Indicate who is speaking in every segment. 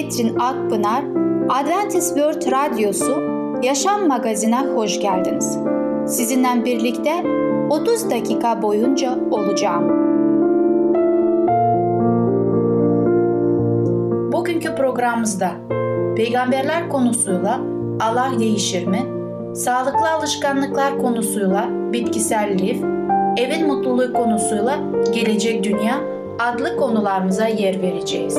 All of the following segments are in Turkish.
Speaker 1: Ketrin Akpınar, Adventist World Radyosu Yaşam Magazin'e hoş geldiniz. Sizinle birlikte 30 dakika boyunca olacağım. Bugünkü programımızda peygamberler konusuyla Allah değişir mi? Sağlıklı alışkanlıklar konusuyla bitkisel lif, evin mutluluğu konusuyla gelecek dünya adlı konularımıza yer vereceğiz.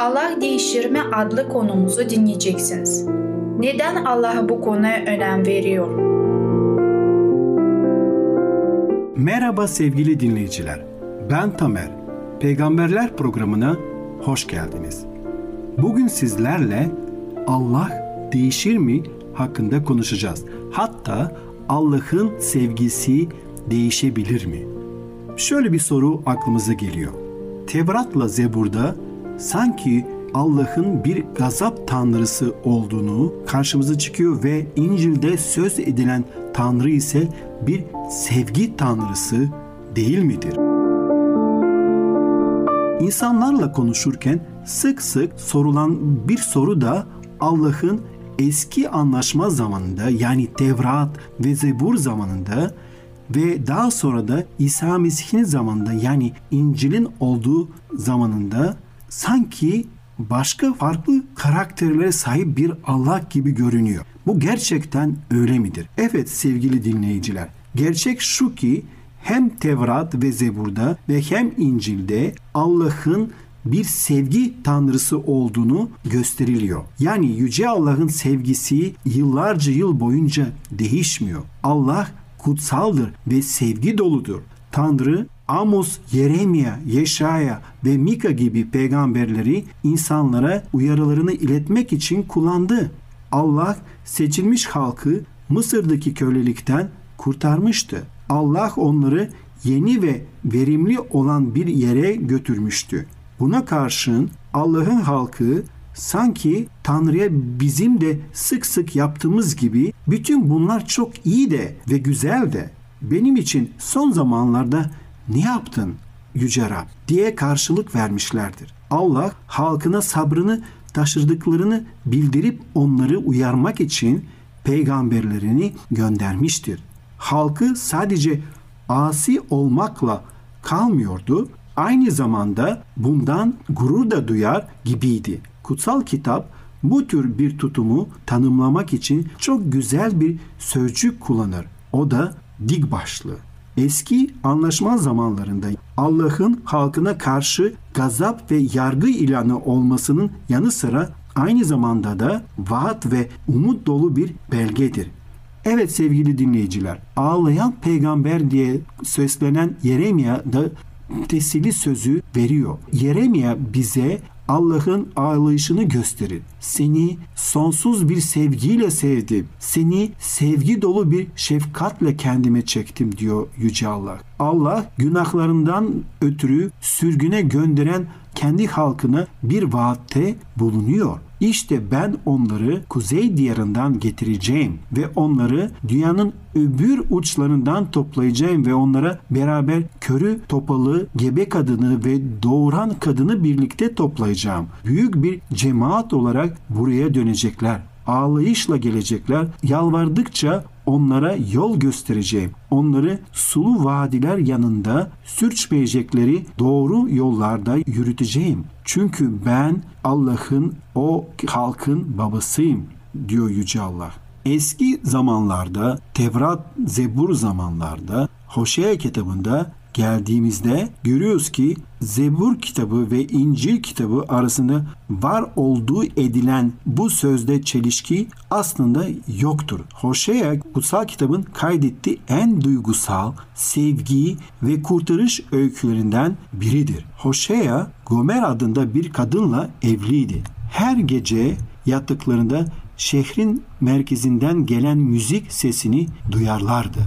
Speaker 1: Allah değişir mi adlı konumuzu dinleyeceksiniz. Neden Allah bu konuya önem veriyor?
Speaker 2: Merhaba sevgili dinleyiciler. Ben Tamer. Peygamberler programına hoş geldiniz. Bugün sizlerle Allah değişir mi hakkında konuşacağız. Hatta Allah'ın sevgisi değişebilir mi? Şöyle bir soru aklımıza geliyor. Tevrat'la Zebur'da sanki Allah'ın bir gazap tanrısı olduğunu karşımıza çıkıyor ve İncil'de söz edilen tanrı ise bir sevgi tanrısı değil midir? İnsanlarla konuşurken sık sık sorulan bir soru da Allah'ın eski anlaşma zamanında yani Tevrat ve Zebur zamanında ve daha sonra da İsa Mesih'in zamanında yani İncil'in olduğu zamanında sanki başka farklı karakterlere sahip bir Allah gibi görünüyor. Bu gerçekten öyle midir? Evet sevgili dinleyiciler. Gerçek şu ki hem Tevrat ve Zebur'da ve hem İncil'de Allah'ın bir sevgi tanrısı olduğunu gösteriliyor. Yani yüce Allah'ın sevgisi yıllarca yıl boyunca değişmiyor. Allah kutsaldır ve sevgi doludur. Tanrı Amos, Yeremia, Yeşaya ve Mika gibi peygamberleri insanlara uyarılarını iletmek için kullandı. Allah seçilmiş halkı Mısır'daki kölelikten kurtarmıştı. Allah onları yeni ve verimli olan bir yere götürmüştü. Buna karşın Allah'ın halkı sanki Tanrı'ya bizim de sık sık yaptığımız gibi bütün bunlar çok iyi de ve güzel de benim için son zamanlarda ne yaptın Yüce Rab diye karşılık vermişlerdir. Allah halkına sabrını taşırdıklarını bildirip onları uyarmak için peygamberlerini göndermiştir. Halkı sadece asi olmakla kalmıyordu, aynı zamanda bundan gurur da duyar gibiydi. Kutsal kitap bu tür bir tutumu tanımlamak için çok güzel bir sözcük kullanır. O da dik başlı. Eski anlaşma zamanlarında Allah'ın halkına karşı gazap ve yargı ilanı olmasının yanı sıra aynı zamanda da vaat ve umut dolu bir belgedir. Evet sevgili dinleyiciler, ağlayan peygamber diye seslenen Yeremia da tesili sözü veriyor. Yeremia bize Allah'ın ağlayışını gösterir. Seni sonsuz bir sevgiyle sevdim. Seni sevgi dolu bir şefkatle kendime çektim diyor Yüce Allah. Allah günahlarından ötürü sürgüne gönderen kendi halkına bir vaatte bulunuyor. İşte ben onları kuzey diyarından getireceğim ve onları dünyanın öbür uçlarından toplayacağım ve onlara beraber körü, topalı, gebe kadını ve doğuran kadını birlikte toplayacağım. Büyük bir cemaat olarak buraya dönecekler ağlayışla gelecekler. Yalvardıkça onlara yol göstereceğim. Onları sulu vadiler yanında sürçmeyecekleri doğru yollarda yürüteceğim. Çünkü ben Allah'ın o halkın babasıyım diyor Yüce Allah. Eski zamanlarda, Tevrat, Zebur zamanlarda, Hoşea kitabında geldiğimizde görüyoruz ki Zebur kitabı ve İncil kitabı arasında var olduğu edilen bu sözde çelişki aslında yoktur. Hoşea kutsal kitabın kaydettiği en duygusal, sevgi ve kurtarış öykülerinden biridir. Hoşea Gomer adında bir kadınla evliydi. Her gece yattıklarında şehrin merkezinden gelen müzik sesini duyarlardı.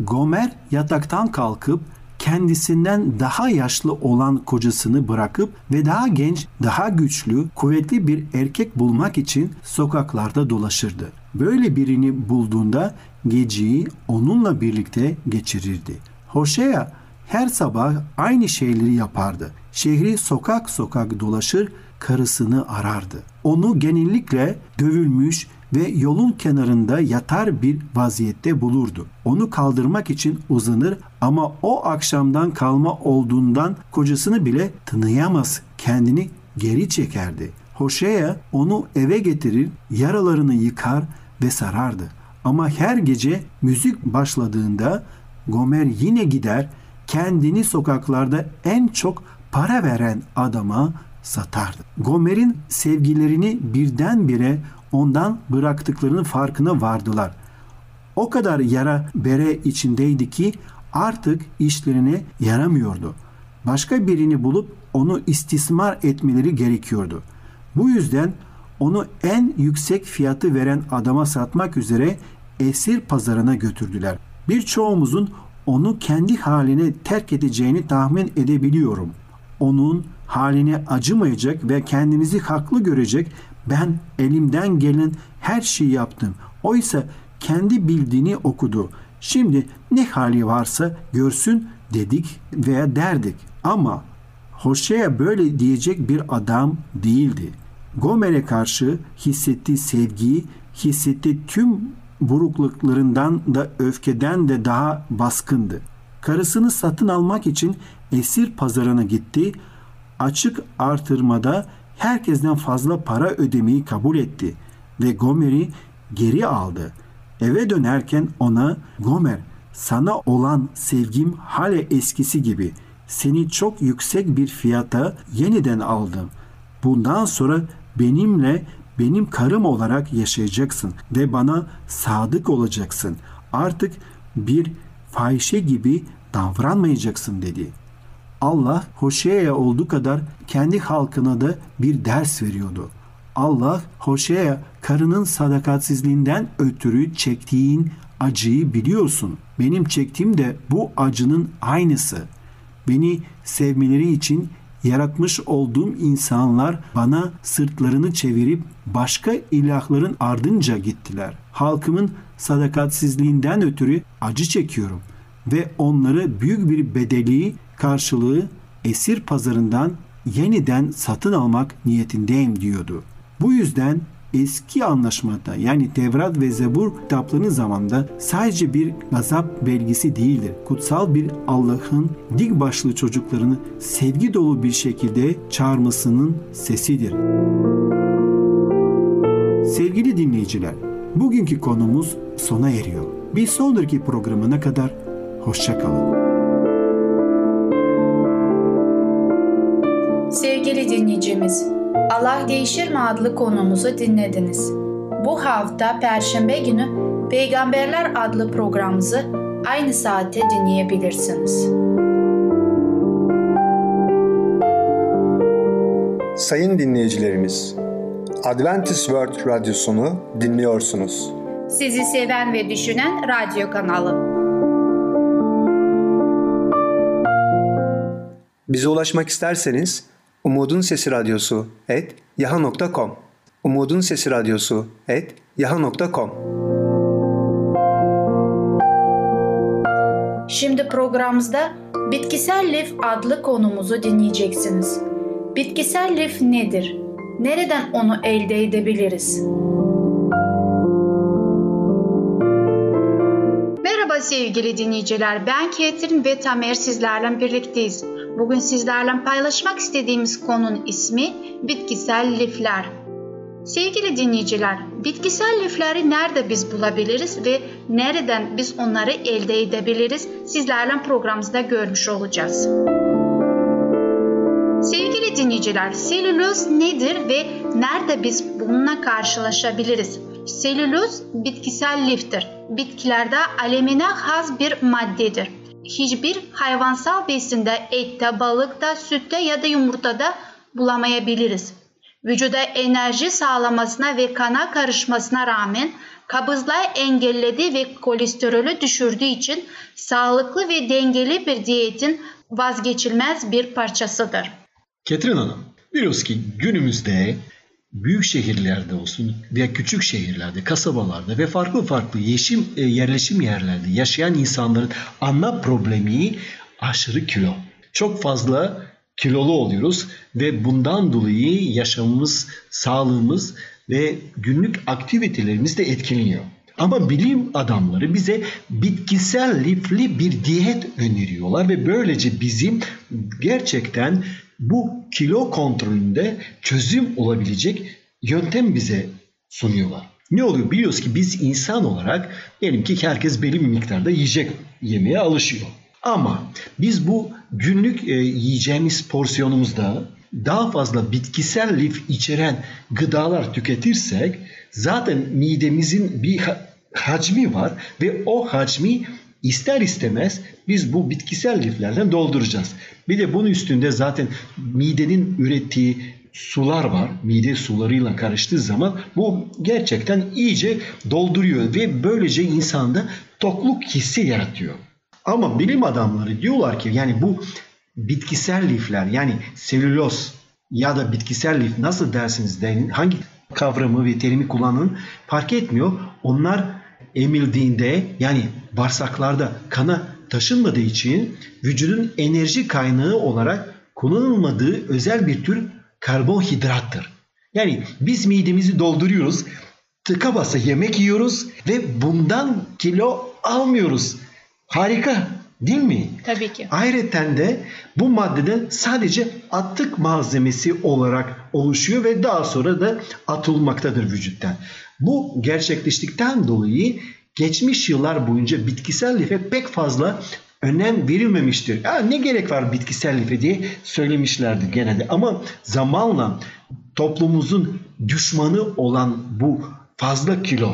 Speaker 2: Gomer yataktan kalkıp kendisinden daha yaşlı olan kocasını bırakıp ve daha genç, daha güçlü, kuvvetli bir erkek bulmak için sokaklarda dolaşırdı. Böyle birini bulduğunda geceyi onunla birlikte geçirirdi. Hoşea her sabah aynı şeyleri yapardı. Şehri sokak sokak dolaşır, karısını arardı. Onu genellikle dövülmüş ve yolun kenarında yatar bir vaziyette bulurdu. Onu kaldırmak için uzanır ama o akşamdan kalma olduğundan kocasını bile tanıyamaz, kendini geri çekerdi. Hoşea onu eve getirir, yaralarını yıkar ve sarardı. Ama her gece müzik başladığında Gomer yine gider, kendini sokaklarda en çok para veren adama satardı. Gomer'in sevgilerini birdenbire ondan bıraktıklarının farkına vardılar. O kadar yara bere içindeydi ki artık işlerine yaramıyordu. Başka birini bulup onu istismar etmeleri gerekiyordu. Bu yüzden onu en yüksek fiyatı veren adama satmak üzere esir pazarına götürdüler. Birçoğumuzun onu kendi haline terk edeceğini tahmin edebiliyorum. Onun haline acımayacak ve kendinizi haklı görecek ben elimden gelen her şeyi yaptım. Oysa kendi bildiğini okudu. Şimdi ne hali varsa görsün dedik veya derdik. Ama Hoşe'ye böyle diyecek bir adam değildi. Gomer'e karşı hissettiği sevgiyi, hissettiği tüm burukluklarından da öfkeden de daha baskındı. Karısını satın almak için esir pazarına gitti. Açık artırmada herkesten fazla para ödemeyi kabul etti ve Gomer'i geri aldı. Eve dönerken ona Gomer sana olan sevgim hala eskisi gibi. Seni çok yüksek bir fiyata yeniden aldım. Bundan sonra benimle benim karım olarak yaşayacaksın ve bana sadık olacaksın. Artık bir fahişe gibi davranmayacaksın dedi.'' Allah Hoşea'ya olduğu kadar kendi halkına da bir ders veriyordu. Allah Hoşea'ya karının sadakatsizliğinden ötürü çektiğin acıyı biliyorsun. Benim çektiğim de bu acının aynısı. Beni sevmeleri için yaratmış olduğum insanlar bana sırtlarını çevirip başka ilahların ardınca gittiler. Halkımın sadakatsizliğinden ötürü acı çekiyorum ve onları büyük bir bedeli karşılığı esir pazarından yeniden satın almak niyetindeyim diyordu. Bu yüzden eski anlaşmada yani Tevrat ve Zebur kitaplarının zamanında sadece bir gazap belgesi değildir. Kutsal bir Allah'ın dik başlı çocuklarını sevgi dolu bir şekilde çağırmasının sesidir. Sevgili dinleyiciler, bugünkü konumuz sona eriyor. Bir sonraki programına kadar hoşçakalın.
Speaker 1: Sevgili dinleyicimiz, Allah Değişir mi adlı konumuzu dinlediniz. Bu hafta Perşembe günü Peygamberler adlı programımızı aynı saatte dinleyebilirsiniz.
Speaker 3: Sayın dinleyicilerimiz, Adventist World Radyosunu dinliyorsunuz.
Speaker 1: Sizi seven ve düşünen radyo kanalı.
Speaker 3: Bize ulaşmak isterseniz Umutun Sesi Radyosu et yaha.com Umutun Sesi Radyosu et yaha.com
Speaker 1: Şimdi programımızda bitkisel lif adlı konumuzu dinleyeceksiniz. Bitkisel lif nedir? Nereden onu elde edebiliriz? sevgili dinleyiciler. Ben Ketrin ve Tamer sizlerle birlikteyiz. Bugün sizlerle paylaşmak istediğimiz konunun ismi bitkisel lifler. Sevgili dinleyiciler, bitkisel lifleri nerede biz bulabiliriz ve nereden biz onları elde edebiliriz? Sizlerle programımızda görmüş olacağız. Sevgili dinleyiciler, selüloz nedir ve nerede biz bununla karşılaşabiliriz? Selüloz bitkisel liftir. Bitkilerde alemine has bir maddedir. Hiçbir hayvansal besinde, ette, balıkta, sütte ya da yumurtada bulamayabiliriz. Vücuda enerji sağlamasına ve kana karışmasına rağmen kabızlığı engelledi ve kolesterolü düşürdüğü için sağlıklı ve dengeli bir diyetin vazgeçilmez bir parçasıdır.
Speaker 2: Ketrin Hanım, biliyoruz ki günümüzde büyük şehirlerde olsun veya küçük şehirlerde, kasabalarda ve farklı farklı yeşim, e, yerleşim yerlerde yaşayan insanların ana problemi aşırı kilo. Çok fazla kilolu oluyoruz ve bundan dolayı yaşamımız, sağlığımız ve günlük aktivitelerimiz de etkileniyor. Ama bilim adamları bize bitkisel lifli bir diyet öneriyorlar ve böylece bizim gerçekten bu kilo kontrolünde çözüm olabilecek yöntem bize sunuyorlar. Ne oluyor? Biliyoruz ki biz insan olarak diyelim ki herkes belli bir miktarda yiyecek yemeye alışıyor. Ama biz bu günlük e, yiyeceğimiz porsiyonumuzda daha fazla bitkisel lif içeren gıdalar tüketirsek zaten midemizin bir hacmi var ve o hacmi ister istemez biz bu bitkisel liflerden dolduracağız. Bir de bunun üstünde zaten midenin ürettiği sular var. Mide sularıyla karıştığı zaman bu gerçekten iyice dolduruyor ve böylece insanda tokluk hissi yaratıyor. Ama bilim adamları diyorlar ki yani bu bitkisel lifler yani selüloz ya da bitkisel lif nasıl dersiniz deyin hangi kavramı ve terimi kullanın fark etmiyor. Onlar emildiğinde yani bağırsaklarda kana taşınmadığı için vücudun enerji kaynağı olarak kullanılmadığı özel bir tür karbonhidrattır. Yani biz midemizi dolduruyoruz, tıka basa yemek yiyoruz ve bundan kilo almıyoruz. Harika değil mi?
Speaker 1: Tabii ki.
Speaker 2: Ayrıca de bu maddeden sadece atık malzemesi olarak oluşuyor ve daha sonra da atılmaktadır vücuttan. Bu gerçekleştikten dolayı geçmiş yıllar boyunca bitkisel life pek fazla önem verilmemiştir. Ya ne gerek var bitkisel life diye söylemişlerdi genelde. Ama zamanla toplumumuzun düşmanı olan bu fazla kilo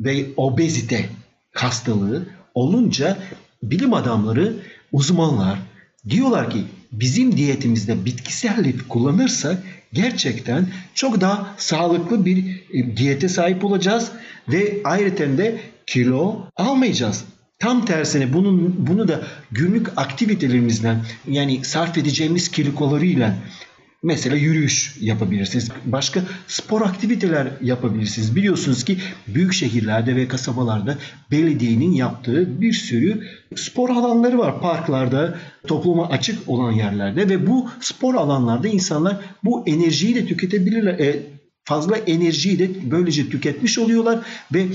Speaker 2: ve obezite hastalığı olunca bilim adamları, uzmanlar diyorlar ki bizim diyetimizde bitkisel kullanırsak gerçekten çok daha sağlıklı bir e, diyete sahip olacağız ve ayrıca de kilo almayacağız. Tam tersine bunun bunu da günlük aktivitelerimizden yani sarf edeceğimiz kilolarıyla Mesela yürüyüş yapabilirsiniz. Başka spor aktiviteler yapabilirsiniz. Biliyorsunuz ki büyük şehirlerde ve kasabalarda belediyenin yaptığı bir sürü spor alanları var. Parklarda, topluma açık olan yerlerde ve bu spor alanlarda insanlar bu enerjiyi de tüketebilirler. E, fazla enerjiyi de böylece tüketmiş oluyorlar ve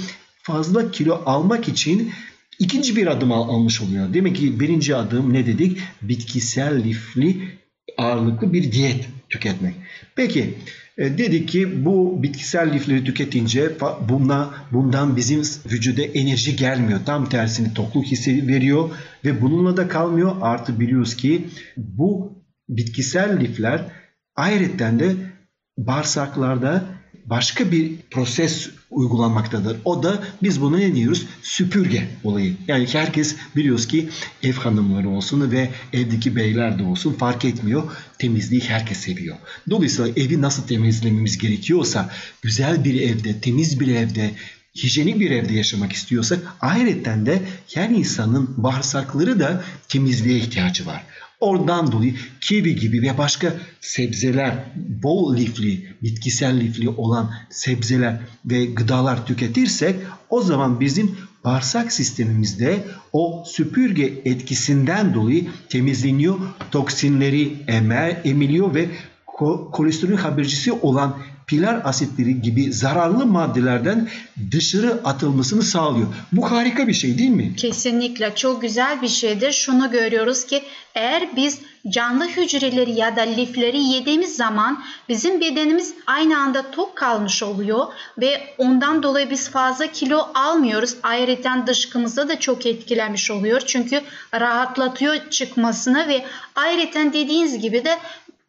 Speaker 2: fazla kilo almak için ikinci bir adım al, almış oluyor. Demek ki birinci adım ne dedik? Bitkisel lifli ağırlıklı bir diyet tüketmek. Peki e, dedik ki bu bitkisel lifleri tüketince buna, bundan bizim vücuda enerji gelmiyor. Tam tersini tokluk hissi veriyor ve bununla da kalmıyor. Artı biliyoruz ki bu bitkisel lifler ayrıca de bağırsaklarda başka bir proses uygulanmaktadır. O da biz buna ne diyoruz? Süpürge olayı. Yani herkes biliyoruz ki ev hanımları olsun ve evdeki beyler de olsun fark etmiyor. Temizliği herkes seviyor. Dolayısıyla evi nasıl temizlememiz gerekiyorsa güzel bir evde, temiz bir evde, hijyenik bir evde yaşamak istiyorsak ayrıca de her insanın bağırsakları da temizliğe ihtiyacı var. Oradan dolayı kivi gibi ve başka sebzeler, bol lifli, bitkisel lifli olan sebzeler ve gıdalar tüketirsek o zaman bizim bağırsak sistemimizde o süpürge etkisinden dolayı temizleniyor, toksinleri emer, emiliyor ve kolesterol habercisi olan
Speaker 4: pilar asitleri gibi zararlı maddelerden dışarı atılmasını sağlıyor. Bu harika bir şey değil mi?
Speaker 1: Kesinlikle çok güzel bir şeydir. Şunu görüyoruz ki eğer biz canlı hücreleri ya da lifleri yediğimiz zaman bizim bedenimiz aynı anda tok kalmış oluyor ve ondan dolayı biz fazla kilo almıyoruz. Ayrıca dışkımızı da çok etkilemiş oluyor. Çünkü rahatlatıyor çıkmasını ve ayrıca dediğiniz gibi de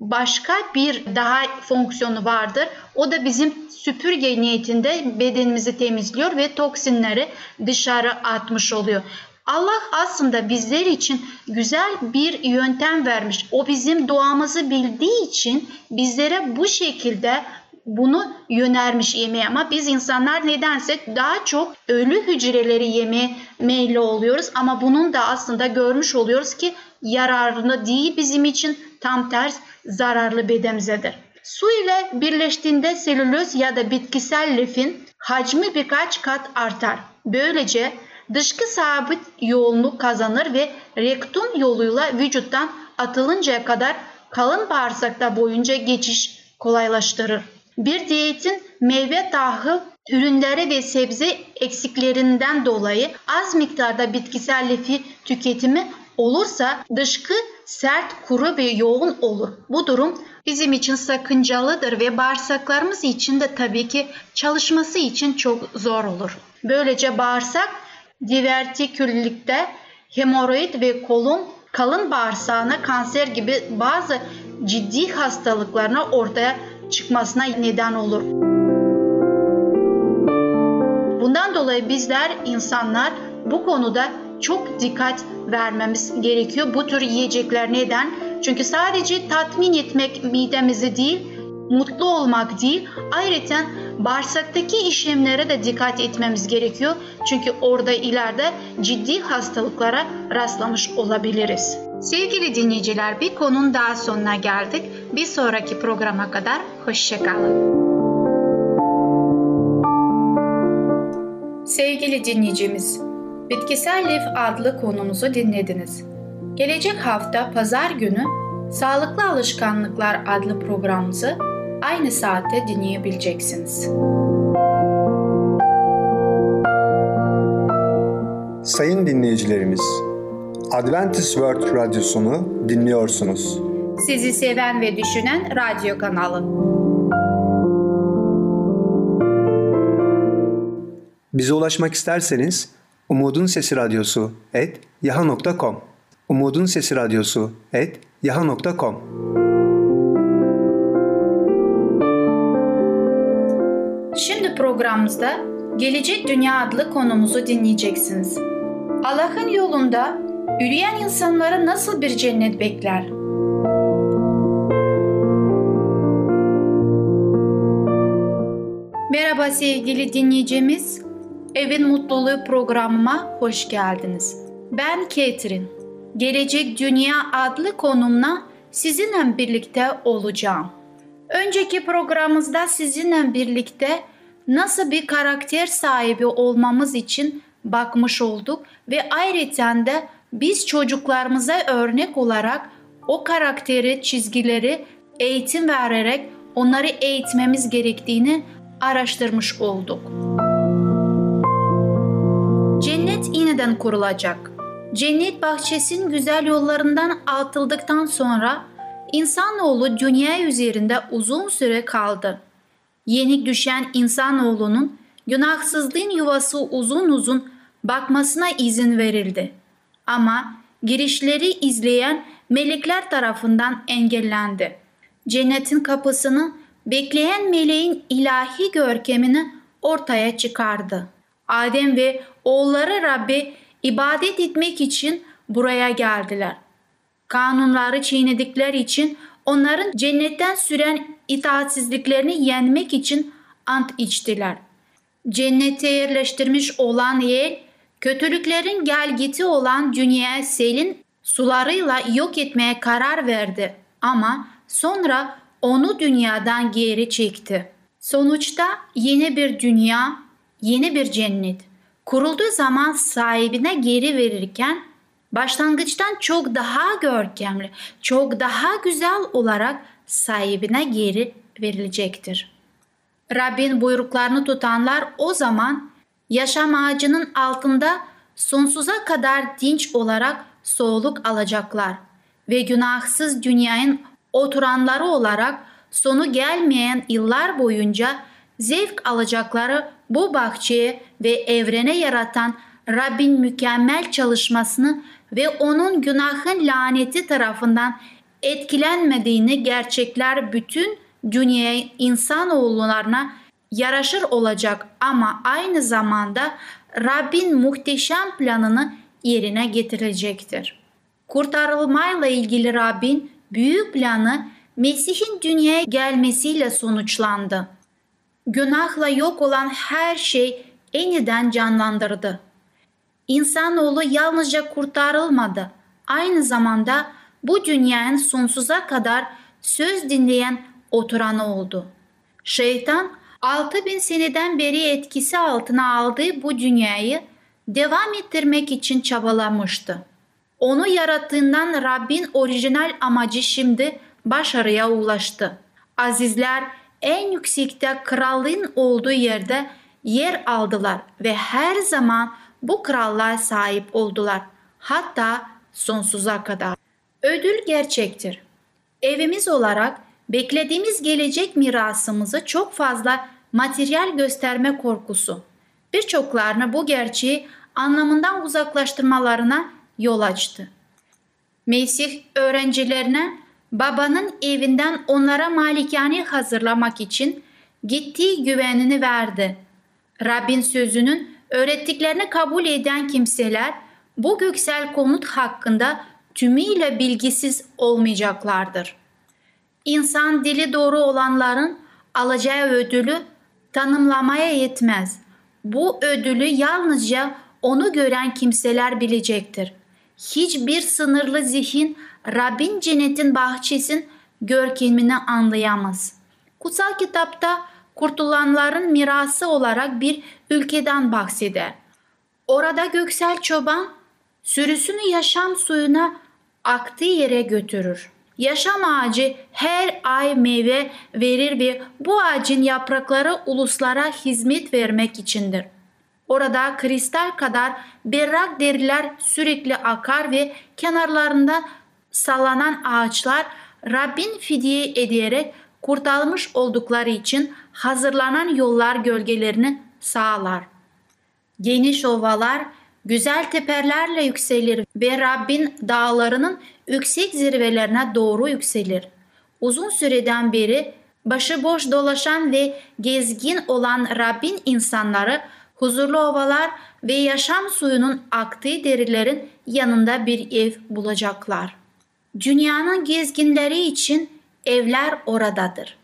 Speaker 1: başka bir daha fonksiyonu vardır. O da bizim süpürge niyetinde bedenimizi temizliyor ve toksinleri dışarı atmış oluyor. Allah aslında bizler için güzel bir yöntem vermiş. O bizim doğamızı bildiği için bizlere bu şekilde bunu yönermiş yemeğe ama biz insanlar nedense daha çok ölü hücreleri yemeye meyilli oluyoruz ama bunun da aslında görmüş oluyoruz ki yararını değil bizim için tam ters zararlı bedenimizedir. Su ile birleştiğinde selüloz ya da bitkisel lifin hacmi birkaç kat artar. Böylece dışkı sabit yoğunluk kazanır ve rektum yoluyla vücuttan atılıncaya kadar kalın bağırsakta boyunca geçiş kolaylaştırır. Bir diyetin meyve tahıl ürünleri ve sebze eksiklerinden dolayı az miktarda bitkisel lifi tüketimi olursa dışkı sert, kuru ve yoğun olur. Bu durum bizim için sakıncalıdır ve bağırsaklarımız için de tabii ki çalışması için çok zor olur. Böylece bağırsak divertiküllikte hemoroid ve kolon kalın bağırsağına kanser gibi bazı ciddi hastalıklarına ortaya çıkmasına neden olur. Bundan dolayı bizler insanlar bu konuda çok dikkat vermemiz gerekiyor. Bu tür yiyecekler neden? Çünkü sadece tatmin etmek midemizi değil, mutlu olmak değil, ayrıca bağırsaktaki işlemlere de dikkat etmemiz gerekiyor. Çünkü orada ileride ciddi hastalıklara rastlamış olabiliriz. Sevgili dinleyiciler bir konunun daha sonuna geldik. Bir sonraki programa kadar hoşçakalın. Sevgili dinleyicimiz, Bitkisel Lif adlı konumuzu dinlediniz. Gelecek hafta pazar günü Sağlıklı Alışkanlıklar adlı programımızı aynı saatte dinleyebileceksiniz.
Speaker 3: Sayın dinleyicilerimiz, Adventist World Radyosunu dinliyorsunuz.
Speaker 1: Sizi seven ve düşünen radyo kanalı.
Speaker 3: Bize ulaşmak isterseniz Umutun Sesi Radyosu et yaha.com Umutun Sesi Radyosu et yaha.com
Speaker 1: Şimdi programımızda Gelecek Dünya adlı konumuzu dinleyeceksiniz. Allah'ın yolunda yürüyen insanlara nasıl bir cennet bekler? Merhaba sevgili dinleyicimiz. Evin Mutluluğu programıma hoş geldiniz. Ben Ketrin. Gelecek Dünya adlı konumla sizinle birlikte olacağım. Önceki programımızda sizinle birlikte nasıl bir karakter sahibi olmamız için bakmış olduk ve ayrıca da biz çocuklarımıza örnek olarak o karakteri, çizgileri eğitim vererek onları eğitmemiz gerektiğini araştırmış olduk. Cennet yeniden kurulacak. Cennet bahçesinin güzel yollarından atıldıktan sonra insanoğlu dünya üzerinde uzun süre kaldı. Yenik düşen insanoğlunun günahsızlığın yuvası uzun uzun bakmasına izin verildi. Ama girişleri izleyen melekler tarafından engellendi. Cennetin kapısını bekleyen meleğin ilahi görkemini ortaya çıkardı. Adem ve oğulları Rabbi ibadet etmek için buraya geldiler. Kanunları çiğnedikleri için onların cennetten süren itaatsizliklerini yenmek için ant içtiler. Cennete yerleştirmiş olan yer, kötülüklerin gelgiti olan dünyaya selin sularıyla yok etmeye karar verdi. Ama sonra onu dünyadan geri çekti. Sonuçta yeni bir dünya, yeni bir cennet kurulduğu zaman sahibine geri verirken başlangıçtan çok daha görkemli, çok daha güzel olarak sahibine geri verilecektir. Rabbin buyruklarını tutanlar o zaman yaşam ağacının altında sonsuza kadar dinç olarak soğuluk alacaklar ve günahsız dünyanın oturanları olarak sonu gelmeyen yıllar boyunca zevk alacakları bu bahçeye ve evrene yaratan Rabbin mükemmel çalışmasını ve onun günahın laneti tarafından etkilenmediğini gerçekler bütün dünyaya insanoğullarına yaraşır olacak ama aynı zamanda Rabbin muhteşem planını yerine getirecektir. Kurtarılmayla ilgili Rabbin büyük planı Mesih'in dünyaya gelmesiyle sonuçlandı. Günahla yok olan her şey yeniden canlandırdı. İnsanoğlu yalnızca kurtarılmadı. Aynı zamanda bu dünyanın sonsuza kadar söz dinleyen oturanı oldu. Şeytan 6000 seneden beri etkisi altına aldığı bu dünyayı devam ettirmek için çabalamıştı. Onu yarattığından Rabbin orijinal amacı şimdi başarıya ulaştı. Azizler en yüksekte krallığın olduğu yerde yer aldılar ve her zaman bu krallığa sahip oldular. Hatta sonsuza kadar. Ödül gerçektir. Evimiz olarak beklediğimiz gelecek mirasımızı çok fazla materyal gösterme korkusu. Birçoklarını bu gerçeği anlamından uzaklaştırmalarına yol açtı. Mesih öğrencilerine babanın evinden onlara malikane hazırlamak için gittiği güvenini verdi. Rabbin sözünün öğrettiklerini kabul eden kimseler bu göksel konut hakkında tümüyle bilgisiz olmayacaklardır. İnsan dili doğru olanların alacağı ödülü tanımlamaya yetmez. Bu ödülü yalnızca onu gören kimseler bilecektir. Hiçbir sınırlı zihin Rabbin cennetin bahçesin görkemini anlayamaz. Kutsal kitapta kurtulanların mirası olarak bir ülkeden bahseder. Orada göksel çoban sürüsünü yaşam suyuna aktığı yere götürür. Yaşam ağacı her ay meyve verir ve bu ağacın yaprakları uluslara hizmet vermek içindir. Orada kristal kadar berrak deriler sürekli akar ve kenarlarında sallanan ağaçlar Rabbin fidye ediyerek kurtarılmış oldukları için hazırlanan yollar gölgelerini sağlar. Geniş ovalar güzel tepelerle yükselir ve Rabbin dağlarının yüksek zirvelerine doğru yükselir. Uzun süreden beri başıboş dolaşan ve gezgin olan Rabbin insanları huzurlu ovalar ve yaşam suyunun aktığı derilerin yanında bir ev bulacaklar. Dünyanın gezginleri için evler oradadır.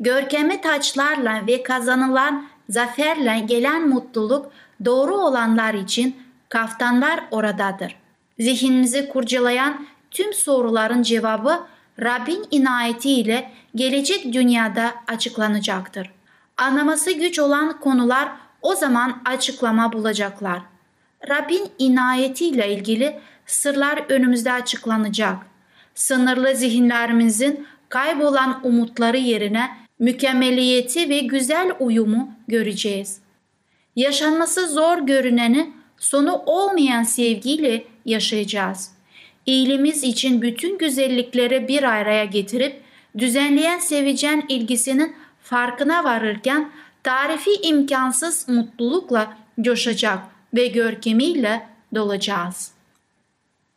Speaker 1: Görkemli taçlarla ve kazanılan zaferle gelen mutluluk doğru olanlar için kaftanlar oradadır. Zihnimizi kurcalayan tüm soruların cevabı Rabbin inayetiyle gelecek dünyada açıklanacaktır. Anlaması güç olan konular o zaman açıklama bulacaklar. Rabbin inayetiyle ilgili sırlar önümüzde açıklanacak. Sınırlı zihinlerimizin kaybolan umutları yerine mükemmeliyeti ve güzel uyumu göreceğiz. Yaşanması zor görüneni sonu olmayan sevgiyle yaşayacağız. İyiliğimiz için bütün güzellikleri bir araya getirip düzenleyen sevecen ilgisinin farkına varırken tarifi imkansız mutlulukla coşacak ve görkemiyle dolacağız.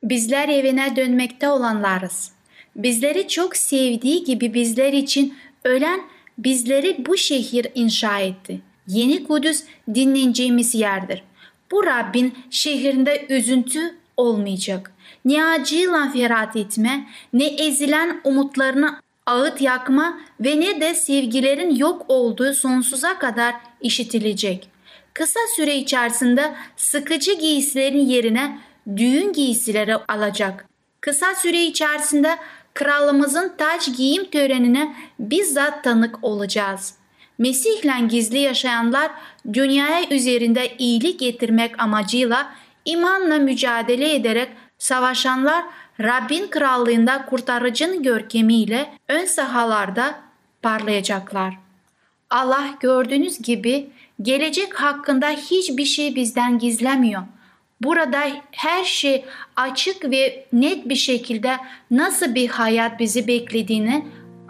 Speaker 1: Bizler evine dönmekte olanlarız. Bizleri çok sevdiği gibi bizler için ölen bizleri bu şehir inşa etti. Yeni Kudüs dinleneceğimiz yerdir. Bu Rabbin şehrinde üzüntü olmayacak. Ne acıyla ferat etme, ne ezilen umutlarını ağıt yakma ve ne de sevgilerin yok olduğu sonsuza kadar işitilecek. Kısa süre içerisinde sıkıcı giysilerin yerine düğün giysileri alacak. Kısa süre içerisinde kralımızın taç giyim törenine bizzat tanık olacağız. Mesih'le gizli yaşayanlar dünyaya üzerinde iyilik getirmek amacıyla imanla mücadele ederek savaşanlar Rabbin krallığında kurtarıcının görkemiyle ön sahalarda parlayacaklar. Allah gördüğünüz gibi gelecek hakkında hiçbir şey bizden gizlemiyor. Burada her şey açık ve net bir şekilde nasıl bir hayat bizi beklediğini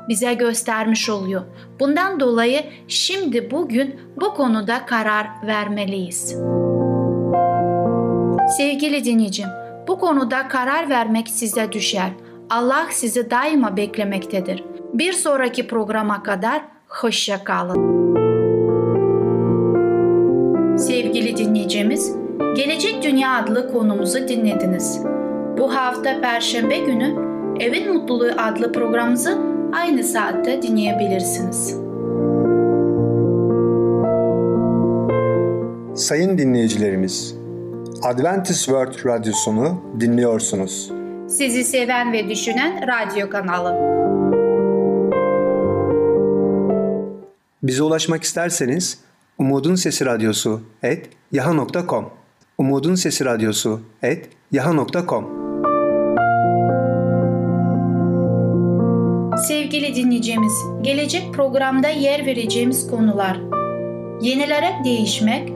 Speaker 1: bize göstermiş oluyor. Bundan dolayı şimdi bugün bu konuda karar vermeliyiz. Sevgili dinleyicim, bu konuda karar vermek size düşer. Allah sizi daima beklemektedir. Bir sonraki programa kadar hoşça kalın. Sevgili dinleyicimiz, Gelecek Dünya adlı konumuzu dinlediniz. Bu hafta Perşembe günü Evin Mutluluğu adlı programımızı aynı saatte dinleyebilirsiniz.
Speaker 3: Sayın dinleyicilerimiz, Adventist World Radyosunu dinliyorsunuz.
Speaker 1: Sizi seven ve düşünen radyo kanalı.
Speaker 3: Bize ulaşmak isterseniz Umutun Sesi Radyosu et yaha.com Umutun Sesi Radyosu et yaha.com
Speaker 1: Sevgili dinleyicimiz, gelecek programda yer vereceğimiz konular Yenilerek değişmek,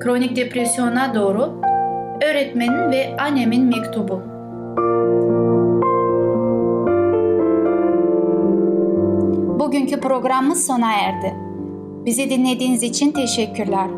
Speaker 1: kronik depresyona doğru, öğretmenin ve annemin mektubu. Bugünkü programımız sona erdi. Bizi dinlediğiniz için teşekkürler.